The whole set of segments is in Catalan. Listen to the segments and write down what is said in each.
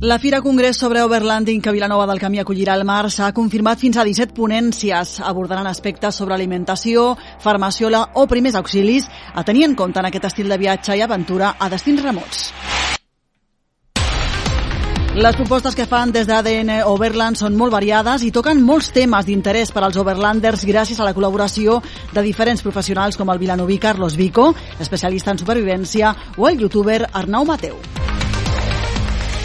La Fira Congrés sobre Overlanding que Vilanova del Camí acollirà al març ha confirmat fins a 17 ponències. Abordaran aspectes sobre alimentació, farmaciola o primers auxilis a tenir en compte en aquest estil de viatge i aventura a destins remots. Les propostes que fan des d'ADN Overland són molt variades i toquen molts temes d'interès per als overlanders gràcies a la col·laboració de diferents professionals com el vilanoví Carlos Vico, especialista en supervivència, o el youtuber Arnau Mateu.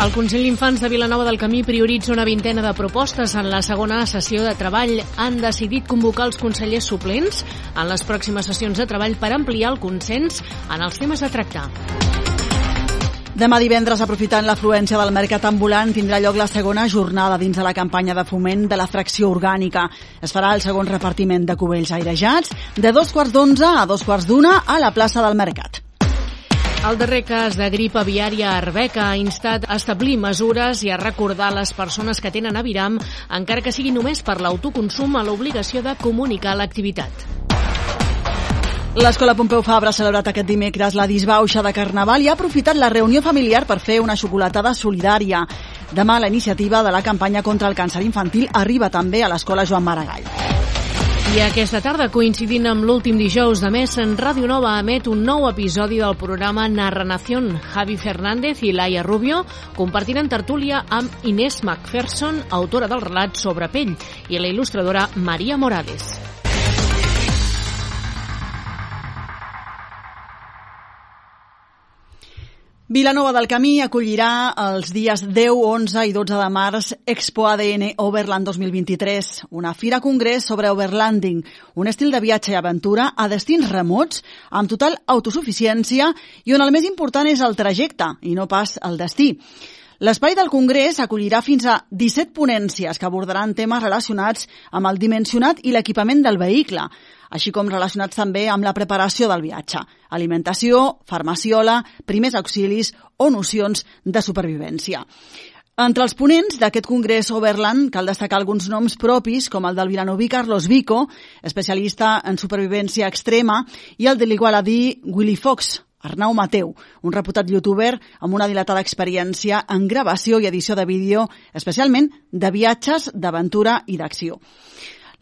El Consell d'Infants de Vilanova del Camí prioritza una vintena de propostes en la segona sessió de treball. Han decidit convocar els consellers suplents en les pròximes sessions de treball per ampliar el consens en els temes a tractar. Demà divendres, aprofitant l'afluència del mercat ambulant, tindrà lloc la segona jornada dins de la campanya de foment de la fracció orgànica. Es farà el segon repartiment de cubells airejats de dos quarts d'onze a dos quarts d'una a la plaça del Mercat. El darrer cas de grip aviària a Arbeca ha instat a establir mesures i a recordar a les persones que tenen aviram, encara que sigui només per l'autoconsum, a l'obligació de comunicar l'activitat. L'Escola Pompeu Fabra ha celebrat aquest dimecres la disbauxa de Carnaval i ha aprofitat la reunió familiar per fer una xocolatada solidària. Demà la iniciativa de la campanya contra el càncer infantil arriba també a l'Escola Joan Maragall. I aquesta tarda, coincidint amb l'últim dijous de mes, en Ràdio Nova emet un nou episodi del programa Narranación. Javi Fernández i Laia Rubio compartiran tertúlia amb Inés McPherson, autora del relat sobre pell, i la il·lustradora Maria Morales. Vilanova del Camí acollirà els dies 10, 11 i 12 de març Expo ADN Overland 2023, una fira congrés sobre overlanding, un estil de viatge i aventura a destins remots amb total autosuficiència i on el més important és el trajecte i no pas el destí. L'espai del Congrés acollirà fins a 17 ponències que abordaran temes relacionats amb el dimensionat i l'equipament del vehicle, així com relacionats també amb la preparació del viatge, alimentació, farmaciola, primers auxilis o nocions de supervivència. Entre els ponents d'aquest congrés Overland cal destacar alguns noms propis, com el del vilanoví Carlos Vico, especialista en supervivència extrema, i el de l'igualadí Willy Fox, Arnau Mateu, un reputat youtuber amb una dilatada experiència en gravació i edició de vídeo, especialment de viatges, d'aventura i d'acció.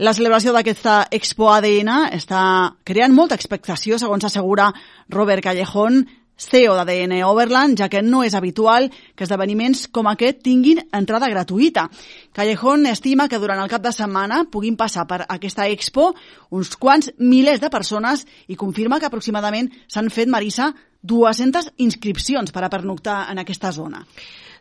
La celebració d'aquesta Expo ADN està creant molta expectació, segons assegura Robert Callejón, CEO d'ADN Overland, ja que no és habitual que esdeveniments com aquest tinguin entrada gratuïta. Callejón estima que durant el cap de setmana puguin passar per aquesta expo uns quants milers de persones i confirma que aproximadament s'han fet, Marisa, 200 inscripcions per a pernoctar en aquesta zona.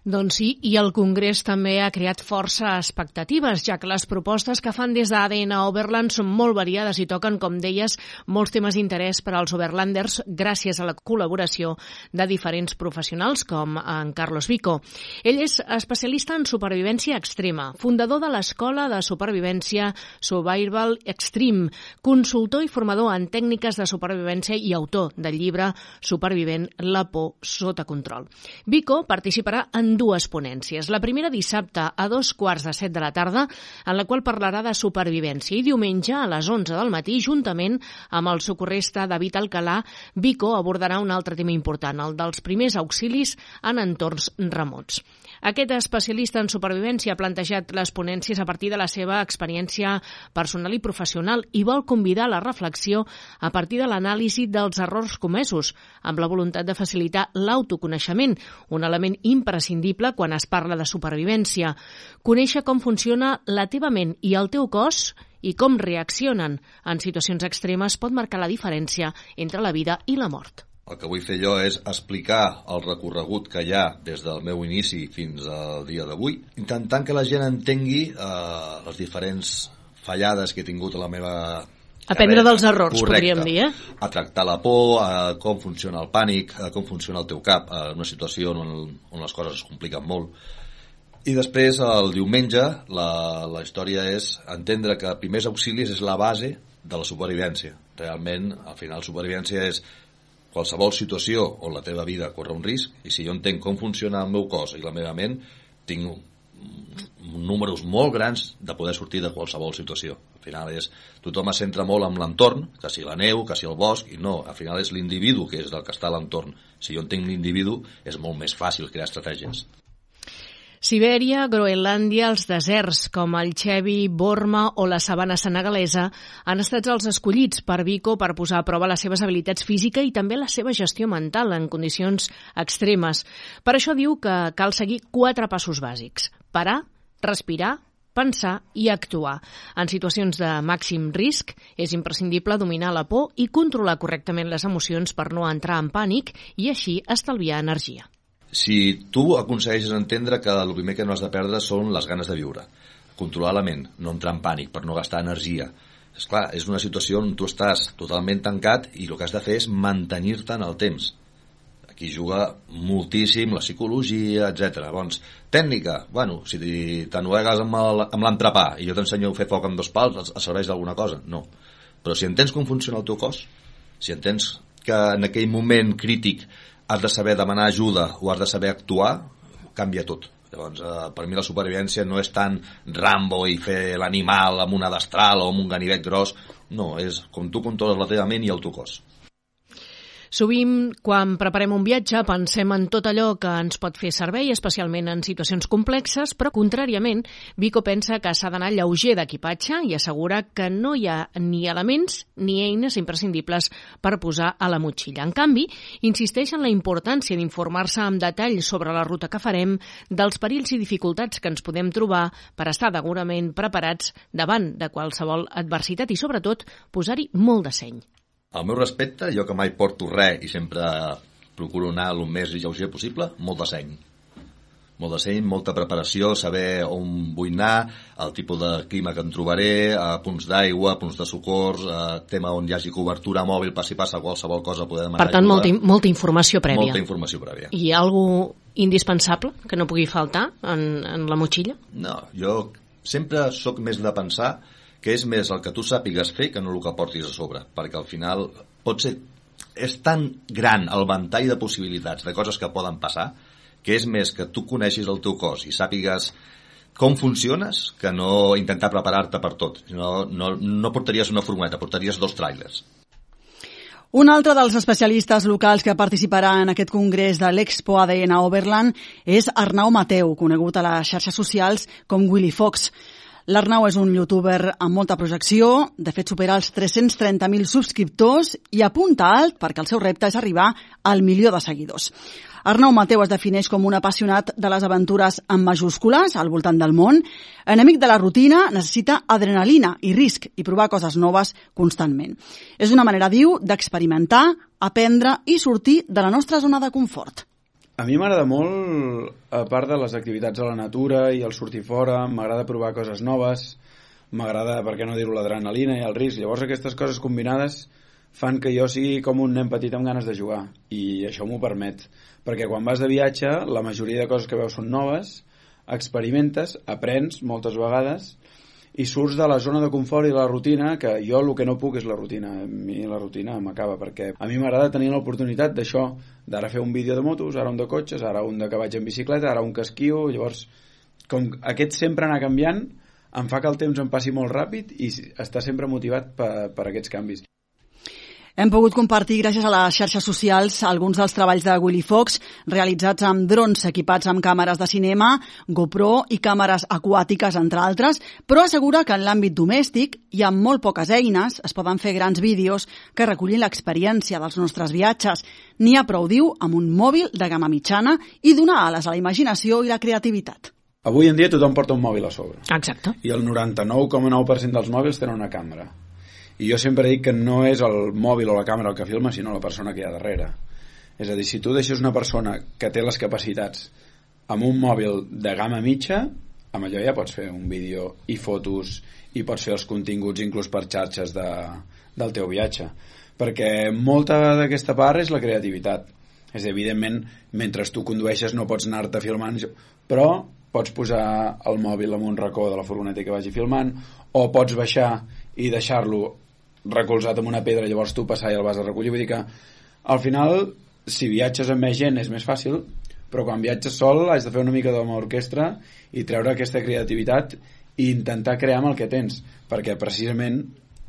Doncs sí, i el Congrés també ha creat força expectatives, ja que les propostes que fan des d'ADN Overland són molt variades i toquen, com deies, molts temes d'interès per als overlanders gràcies a la col·laboració de diferents professionals, com en Carlos Vico. Ell és especialista en supervivència extrema, fundador de l'Escola de Supervivència Survival Extreme, consultor i formador en tècniques de supervivència i autor del llibre Supervivent la por sota control. Vico participarà en dues ponències. La primera dissabte a dos quarts de set de la tarda, en la qual parlarà de supervivència, i diumenge a les 11 del matí, juntament amb el socorrista David Alcalà, Vico abordarà un altre tema important, el dels primers auxilis en entorns remots. Aquest especialista en supervivència ha plantejat les ponències a partir de la seva experiència personal i professional i vol convidar a la reflexió a partir de l'anàlisi dels errors comesos, amb la voluntat de facilitar l'autoconeixement, un element imprescindible quan es parla de supervivència. Conèixer com funciona la teva ment i el teu cos i com reaccionen en situacions extremes pot marcar la diferència entre la vida i la mort. El que vull fer jo és explicar el recorregut que hi ha des del meu inici fins al dia d'avui, intentant que la gent entengui eh, les diferents fallades que he tingut a la meva Aprendre dels errors, Correcte. podríem dir, eh? A tractar la por, a com funciona el pànic, a com funciona el teu cap en una situació on, on les coses es compliquen molt. I després, el diumenge, la, la història és entendre que primers auxilis és la base de la supervivència. Realment, al final, supervivència és qualsevol situació on la teva vida corre un risc i si jo entenc com funciona el meu cos i la meva ment, tinc números molt grans de poder sortir de qualsevol situació. Al final és, tothom es centra molt en l'entorn, que si la neu, que si el bosc, i no, al final és l'individu que és el que està a l'entorn. Si jo entenc l'individu, és molt més fàcil crear estratègies. Sibèria, Groenlàndia, els deserts com el Chevi, Borma o la sabana senegalesa han estat els escollits per Vico per posar a prova les seves habilitats físiques i també la seva gestió mental en condicions extremes. Per això diu que cal seguir quatre passos bàsics. Parar, respirar, pensar i actuar. En situacions de màxim risc és imprescindible dominar la por i controlar correctament les emocions per no entrar en pànic i així estalviar energia si tu aconsegueixes entendre que el primer que no has de perdre són les ganes de viure, controlar la ment, no entrar en pànic per no gastar energia. És clar, és una situació on tu estàs totalment tancat i el que has de fer és mantenir-te en el temps. Aquí juga moltíssim la psicologia, etc. Llavors, tècnica, bueno, si t'ennuegues amb l'entrepà i jo t'ensenyo a fer foc amb dos pals, et serveix d'alguna cosa? No. Però si entens com funciona el teu cos, si entens que en aquell moment crític has de saber demanar ajuda o has de saber actuar, canvia tot. Llavors, eh, per mi la supervivència no és tant Rambo i fer l'animal amb una destral o amb un ganivet gros, no, és com tu controles la teva ment i el teu cos. Sovint, quan preparem un viatge, pensem en tot allò que ens pot fer servei, especialment en situacions complexes, però, contràriament, Vico pensa que s'ha d'anar lleuger d'equipatge i assegura que no hi ha ni elements ni eines imprescindibles per posar a la motxilla. En canvi, insisteix en la importància d'informar-se amb detall sobre la ruta que farem, dels perills i dificultats que ens podem trobar per estar degurament preparats davant de qualsevol adversitat i, sobretot, posar-hi molt de seny. El meu respecte, jo que mai porto res i sempre procuro anar el més lleuger possible, molt de seny. Molt de seny, molta preparació, saber on vull anar, el tipus de clima que em trobaré, a punts d'aigua, punts de socors, a tema on hi hagi cobertura mòbil, passi passa qualsevol cosa, poder demanar Per tant, molta, molta informació prèvia. Molta informació prèvia. I hi ha alguna indispensable que no pugui faltar en, en la motxilla? No, jo sempre sóc més de pensar que és més el que tu sàpigues fer que no el que portis a sobre, perquè al final pot ser és tan gran el ventall de possibilitats, de coses que poden passar, que és més que tu coneixis el teu cos i sàpigues com funciones que no intentar preparar-te per tot. No, no, no portaries una furgoneta, portaries dos trailers. Un altre dels especialistes locals que participarà en aquest congrés de l'Expo ADN Overland és Arnau Mateu, conegut a les xarxes socials com Willy Fox. L'Arnau és un youtuber amb molta projecció, de fet supera els 330.000 subscriptors i apunta alt perquè el seu repte és arribar al milió de seguidors. Arnau Mateu es defineix com un apassionat de les aventures en majúscules al voltant del món. Enemic de la rutina, necessita adrenalina i risc i provar coses noves constantment. És una manera, diu, d'experimentar, aprendre i sortir de la nostra zona de confort. A mi m'agrada molt, a part de les activitats a la natura i el sortir fora, m'agrada provar coses noves, m'agrada, per què no dir-ho, l'adrenalina i el risc. Llavors aquestes coses combinades fan que jo sigui com un nen petit amb ganes de jugar i això m'ho permet perquè quan vas de viatge la majoria de coses que veus són noves experimentes, aprens moltes vegades i surts de la zona de confort i de la rutina, que jo el que no puc és la rutina, a mi la rutina m'acaba, perquè a mi m'agrada tenir l'oportunitat d'això, d'ara fer un vídeo de motos, ara un de cotxes, ara un de que vaig en bicicleta, ara un que esquio, llavors, com aquest sempre anar canviant, em fa que el temps em passi molt ràpid i està sempre motivat per, per aquests canvis. Hem pogut compartir, gràcies a les xarxes socials, alguns dels treballs de Willy Fox realitzats amb drons equipats amb càmeres de cinema, GoPro i càmeres aquàtiques, entre altres, però assegura que en l'àmbit domèstic i amb molt poques eines es poden fer grans vídeos que recullin l'experiència dels nostres viatges. N'hi ha prou, diu, amb un mòbil de gamma mitjana i donar ales a la imaginació i la creativitat. Avui en dia tothom porta un mòbil a sobre. Exacte. I el 99,9% dels mòbils tenen una càmera i jo sempre dic que no és el mòbil o la càmera el que filma, sinó la persona que hi ha darrere. És a dir, si tu deixes una persona que té les capacitats amb un mòbil de gamma mitja, amb allò ja pots fer un vídeo i fotos i pots fer els continguts inclús per xarxes de, del teu viatge. Perquè molta d'aquesta part és la creativitat. És dir, evidentment, mentre tu condueixes no pots anar-te filmant, però pots posar el mòbil en un racó de la furgoneta que vagi filmant, o pots baixar i deixar-lo recolzat amb una pedra, llavors tu passar i el vas a recollir. Vull dir que al final, si viatges amb més gent és més fàcil, però quan viatges sol has de fer una mica d'home orquestra i treure aquesta creativitat i intentar crear amb el que tens, perquè precisament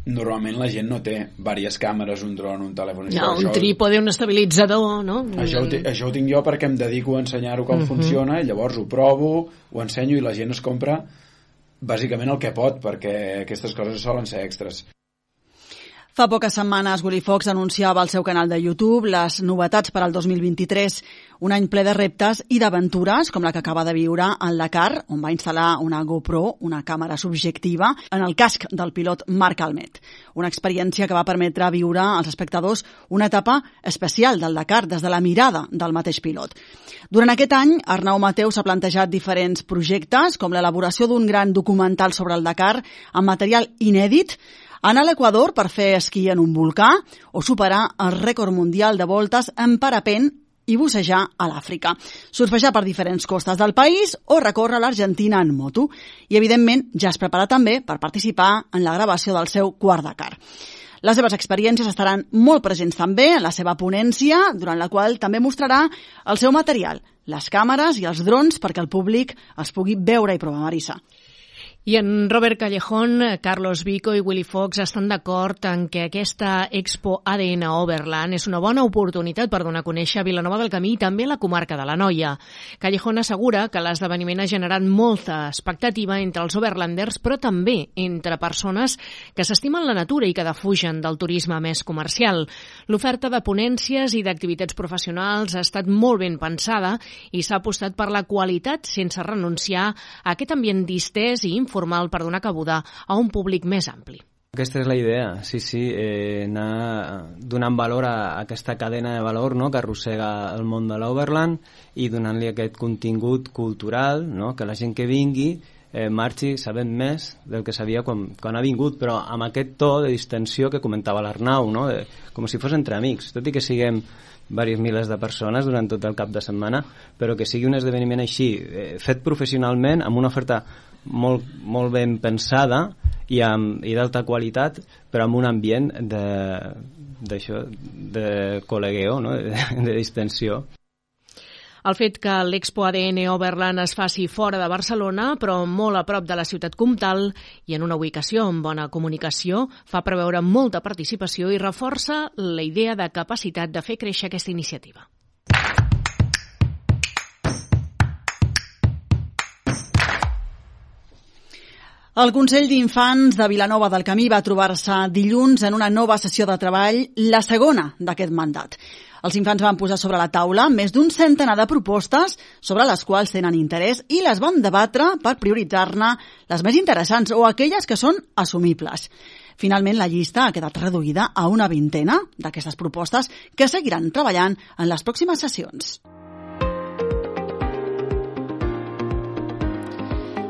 normalment la gent no té diverses càmeres, un dron, un telèfon... No, un trípode, un estabilitzador, no? Això ho, això ho tinc jo perquè em dedico a ensenyar-ho com uh mhm. -huh. funciona i llavors ho provo, ho ensenyo i la gent es compra bàsicament el que pot perquè aquestes coses solen ser extras. Fa poques setmanes Willy Fox anunciava al seu canal de YouTube les novetats per al 2023, un any ple de reptes i d'aventures, com la que acaba de viure al Dakar, on va instal·lar una GoPro, una càmera subjectiva, en el casc del pilot Marc Almet. Una experiència que va permetre viure als espectadors una etapa especial del Dakar des de la mirada del mateix pilot. Durant aquest any, Arnau Mateu s'ha plantejat diferents projectes, com l'elaboració d'un gran documental sobre el Dakar amb material inèdit, anar a l'Equador per fer esquí en un volcà o superar el rècord mundial de voltes en parapent i bussejar a l'Àfrica, surfejar per diferents costes del país o recórrer l'Argentina en moto. I, evidentment, ja es prepara també per participar en la gravació del seu quart Dakar. Les seves experiències estaran molt presents també en la seva ponència, durant la qual també mostrarà el seu material, les càmeres i els drons perquè el públic els pugui veure i provar Marissa. I en Robert Callejón, Carlos Vico i Willy Fox estan d'acord en que aquesta Expo ADN Overland és una bona oportunitat per donar a conèixer Vilanova del Camí i també la comarca de la Noia. Callejón assegura que l'esdeveniment ha generat molta expectativa entre els overlanders, però també entre persones que s'estimen la natura i que defugen del turisme més comercial. L'oferta de ponències i d'activitats professionals ha estat molt ben pensada i s'ha apostat per la qualitat sense renunciar a aquest ambient distès i informal per donar cabuda a un públic més ampli. Aquesta és la idea, sí, sí, eh, anar donant valor a, aquesta cadena de valor no?, que arrossega el món de l'Overland i donant-li aquest contingut cultural, no?, que la gent que vingui eh, marxi sabent més del que sabia quan, quan ha vingut, però amb aquest to de distensió que comentava l'Arnau, no? de, com si fos entre amics, tot i que siguem diversos milers de persones durant tot el cap de setmana, però que sigui un esdeveniment així, eh, fet professionalment, amb una oferta molt, molt ben pensada i, amb, i d'alta qualitat però amb un ambient de, d'això, de col·legueo, no? de, de distensió. El fet que l'Expo ADN Overland es faci fora de Barcelona, però molt a prop de la ciutat comtal i en una ubicació amb bona comunicació, fa preveure molta participació i reforça la idea de capacitat de fer créixer aquesta iniciativa. El Consell d'Infants de Vilanova del Camí va trobar-se dilluns en una nova sessió de treball, la segona d'aquest mandat. Els infants van posar sobre la taula més d'un centenar de propostes sobre les quals tenen interès i les van debatre per prioritzar-ne les més interessants o aquelles que són assumibles. Finalment, la llista ha quedat reduïda a una vintena d'aquestes propostes que seguiran treballant en les pròximes sessions.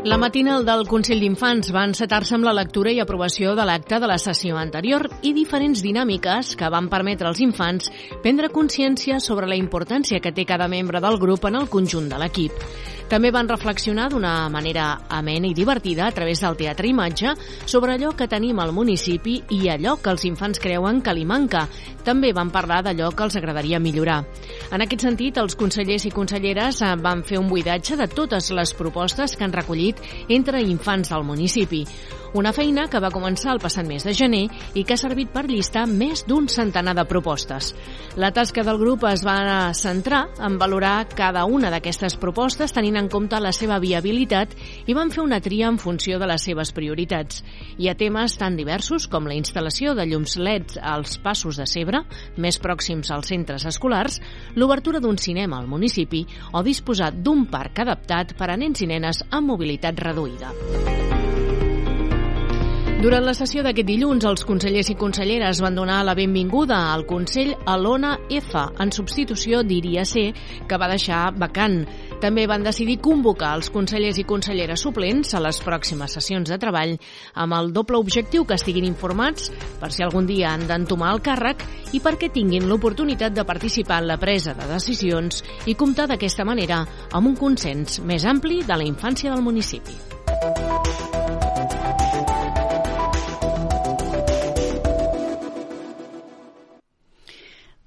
La matinal del Consell d'Infants va encetar-se amb la lectura i aprovació de l'acte de la sessió anterior i diferents dinàmiques que van permetre als infants prendre consciència sobre la importància que té cada membre del grup en el conjunt de l'equip. També van reflexionar d'una manera amena i divertida a través del teatre imatge sobre allò que tenim al municipi i allò que els infants creuen que li manca. També van parlar d'allò que els agradaria millorar. En aquest sentit, els consellers i conselleres eh, van fer un buidatge de totes les propostes que han recollit entre infants del municipi. Una feina que va començar el passat mes de gener i que ha servit per llistar més d'un centenar de propostes. La tasca del grup es va centrar en valorar cada una d'aquestes propostes tenint en compte la seva viabilitat i van fer una tria en funció de les seves prioritats. Hi ha temes tan diversos com la instal·lació de llums LEDs als passos de Cebre, més pròxims als centres escolars, l'obertura d'un cinema al municipi o disposar d'un parc adaptat per a nens i nenes amb mobilitat reduïda. Durant la sessió d'aquest dilluns, els consellers i conselleres van donar la benvinguda al Consell a l'ONA F, en substitució, diria ser, que va deixar vacant. També van decidir convocar els consellers i conselleres suplents a les pròximes sessions de treball amb el doble objectiu que estiguin informats per si algun dia han d'entomar el càrrec i perquè tinguin l'oportunitat de participar en la presa de decisions i comptar d'aquesta manera amb un consens més ampli de la infància del municipi.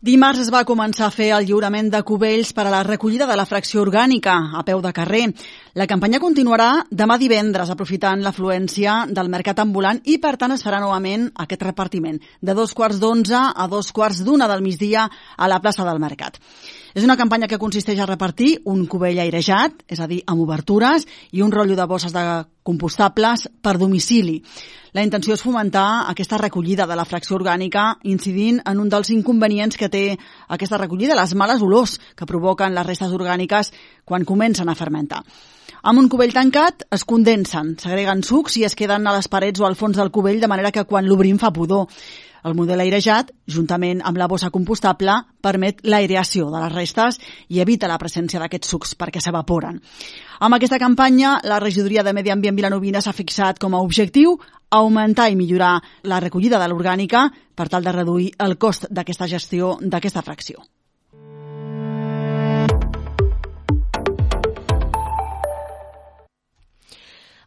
Dimarts es va començar a fer el lliurament de cubells per a la recollida de la fracció orgànica a peu de carrer. La campanya continuarà demà divendres, aprofitant l'afluència del mercat ambulant i, per tant, es farà novament aquest repartiment de dos quarts d'onze a dos quarts d'una del migdia a la plaça del Mercat. És una campanya que consisteix a repartir un cubell airejat, és a dir, amb obertures, i un rotllo de bosses de compostables per domicili. La intenció és fomentar aquesta recollida de la fracció orgànica, incidint en un dels inconvenients que té aquesta recollida, les males olors que provoquen les restes orgàniques quan comencen a fermentar. Amb un cubell tancat es condensen, s'agreguen sucs i es queden a les parets o al fons del cubell de manera que quan l'obrim fa pudor. El model airejat, juntament amb la bossa compostable, permet l'aireació de les restes i evita la presència d'aquests sucs perquè s'evaporen. Amb aquesta campanya, la regidoria de Medi Ambient Vilanovina s'ha fixat com a objectiu augmentar i millorar la recollida de l'orgànica per tal de reduir el cost d'aquesta gestió d'aquesta fracció.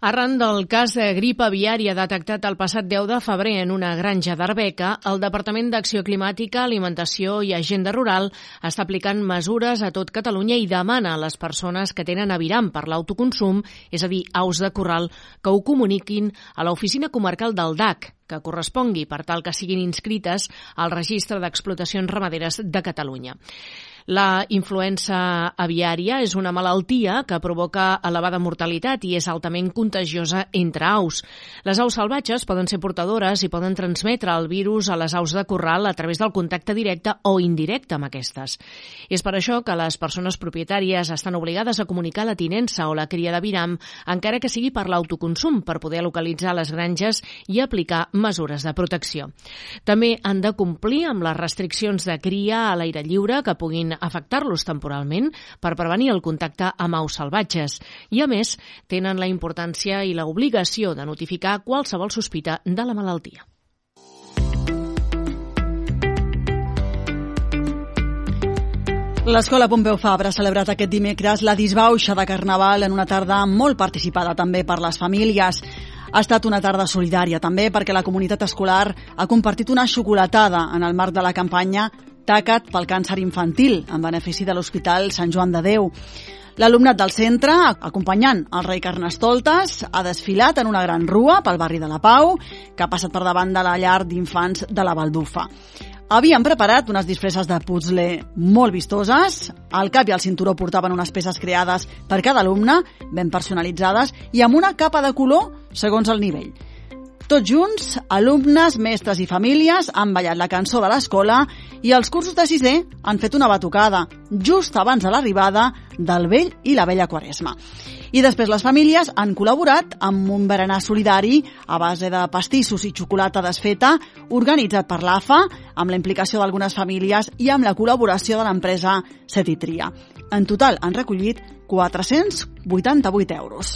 Arran del cas de grip aviària detectat el passat 10 de febrer en una granja d'Arbeca, el Departament d'Acció Climàtica, Alimentació i Agenda Rural està aplicant mesures a tot Catalunya i demana a les persones que tenen aviram per l'autoconsum, és a dir, aus de corral, que ho comuniquin a l'oficina comarcal del DAC, que correspongui per tal que siguin inscrites al registre d'explotacions ramaderes de Catalunya. La influença aviària és una malaltia que provoca elevada mortalitat i és altament contagiosa entre aus. Les aus salvatges poden ser portadores i poden transmetre el virus a les aus de corral a través del contacte directe o indirecte amb aquestes. És per això que les persones propietàries estan obligades a comunicar la tinença o la cria de viram, encara que sigui per l'autoconsum, per poder localitzar les granges i aplicar mesures de protecció. També han de complir amb les restriccions de cria a l'aire lliure que puguin afectar-los temporalment per prevenir el contacte amb aus salvatges i, a més, tenen la importància i l'obligació de notificar qualsevol sospita de la malaltia. L'Escola Pompeu Fabra ha celebrat aquest dimecres la disbauxa de Carnaval en una tarda molt participada també per les famílies. Ha estat una tarda solidària també perquè la comunitat escolar ha compartit una xocolatada en el marc de la campanya TACAT pel càncer infantil, en benefici de l'Hospital Sant Joan de Déu. L'alumnat del centre, acompanyant el rei Carnestoltes, ha desfilat en una gran rua pel barri de la Pau, que ha passat per davant de la llar d'infants de la Baldufa. Havien preparat unes disfresses de puzzle molt vistoses, al cap i al cinturó portaven unes peces creades per cada alumne, ben personalitzades, i amb una capa de color segons el nivell. Tots junts, alumnes, mestres i famílies han ballat la cançó de l'escola i els cursos de sisè han fet una batucada, just abans de l'arribada del vell i la vella Quaresma. I després les famílies han col·laborat amb un berenar solidari a base de pastissos i xocolata desfeta organitzat per l'AFA, amb la implicació d'algunes famílies i amb la col·laboració de l'empresa Setitria. En total han recollit 488 euros.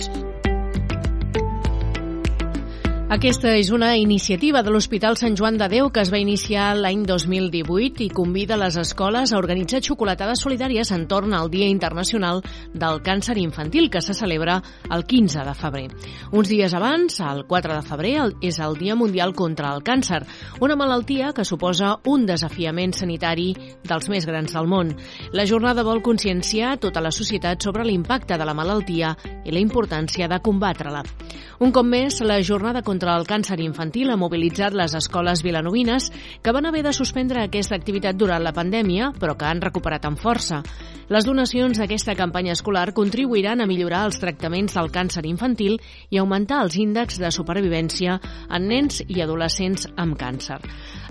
Aquesta és una iniciativa de l'Hospital Sant Joan de Déu que es va iniciar l'any 2018 i convida les escoles a organitzar xocolatades solidàries entorn al Dia Internacional del Càncer Infantil que se celebra el 15 de febrer. Uns dies abans, el 4 de febrer, és el Dia Mundial contra el Càncer, una malaltia que suposa un desafiament sanitari dels més grans del món. La jornada vol conscienciar tota la societat sobre l'impacte de la malaltia i la importància de combatre-la. Un cop més, la jornada contra el càncer infantil ha mobilitzat les escoles vilanovines que van haver de suspendre aquesta activitat durant la pandèmia, però que han recuperat amb força. Les donacions d'aquesta campanya escolar contribuiran a millorar els tractaments del càncer infantil i augmentar els índexs de supervivència en nens i adolescents amb càncer.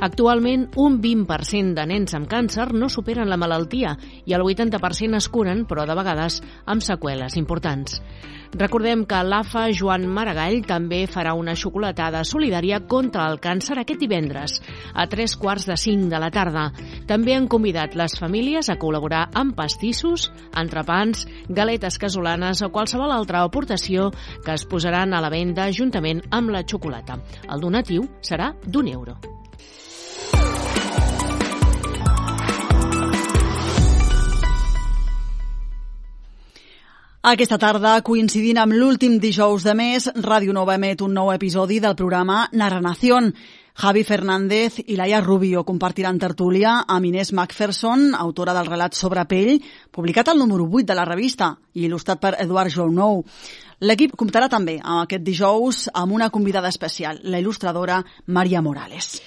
Actualment, un 20% de nens amb càncer no superen la malaltia i el 80% es curen, però de vegades amb seqüeles importants. Recordem que l'AFA Joan Maragall també farà una xocolatada solidària contra el càncer aquest divendres, a tres quarts de cinc de la tarda. També han convidat les famílies a col·laborar amb pastissos, entrepans, galetes casolanes o qualsevol altra aportació que es posaran a la venda juntament amb la xocolata. El donatiu serà d'un euro. Aquesta tarda, coincidint amb l'últim dijous de mes, Ràdio Nova emet un nou episodi del programa Narra Nación. Javi Fernández i Laia Rubio compartiran tertúlia amb Inés Macpherson, autora del relat Sobre pell, publicat al número 8 de la revista i il·lustrat per Eduard Jounou. L'equip comptarà també aquest dijous amb una convidada especial, la il·lustradora Maria Morales.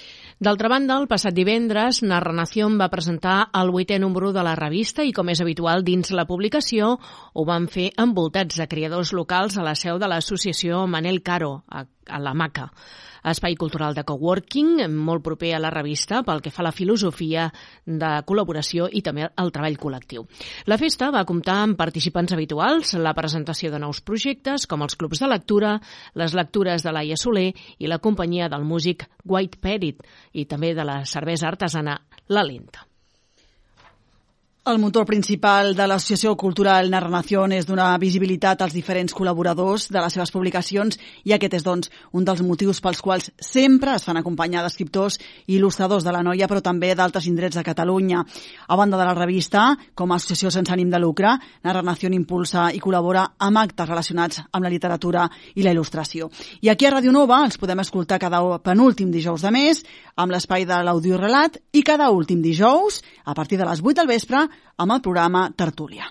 D'altra banda, el passat divendres, Narración va presentar el vuitè número de la revista i, com és habitual dins la publicació, ho van fer envoltats de creadors locals a la seu de l'associació Manel Caro, a, a la Maca espai cultural de coworking, molt proper a la revista pel que fa a la filosofia de col·laboració i també el treball col·lectiu. La festa va comptar amb participants habituals, la presentació de nous projectes, com els clubs de lectura, les lectures de Laia Soler i la companyia del músic White Perit i també de la cervesa artesana La Lenta. El motor principal de l'Associació Cultural Narración és donar visibilitat als diferents col·laboradors de les seves publicacions i aquest és, doncs, un dels motius pels quals sempre es fan acompanyar d'escriptors i il·lustradors de la noia, però també d'altres indrets de Catalunya. A banda de la revista, com a associació sense ànim de lucre, Narración impulsa i col·labora amb actes relacionats amb la literatura i la il·lustració. I aquí a Radio Nova els podem escoltar cada penúltim dijous de mes amb l'espai de l'audiorelat i cada últim dijous, a partir de les 8 del vespre, amb el programa Tertúlia.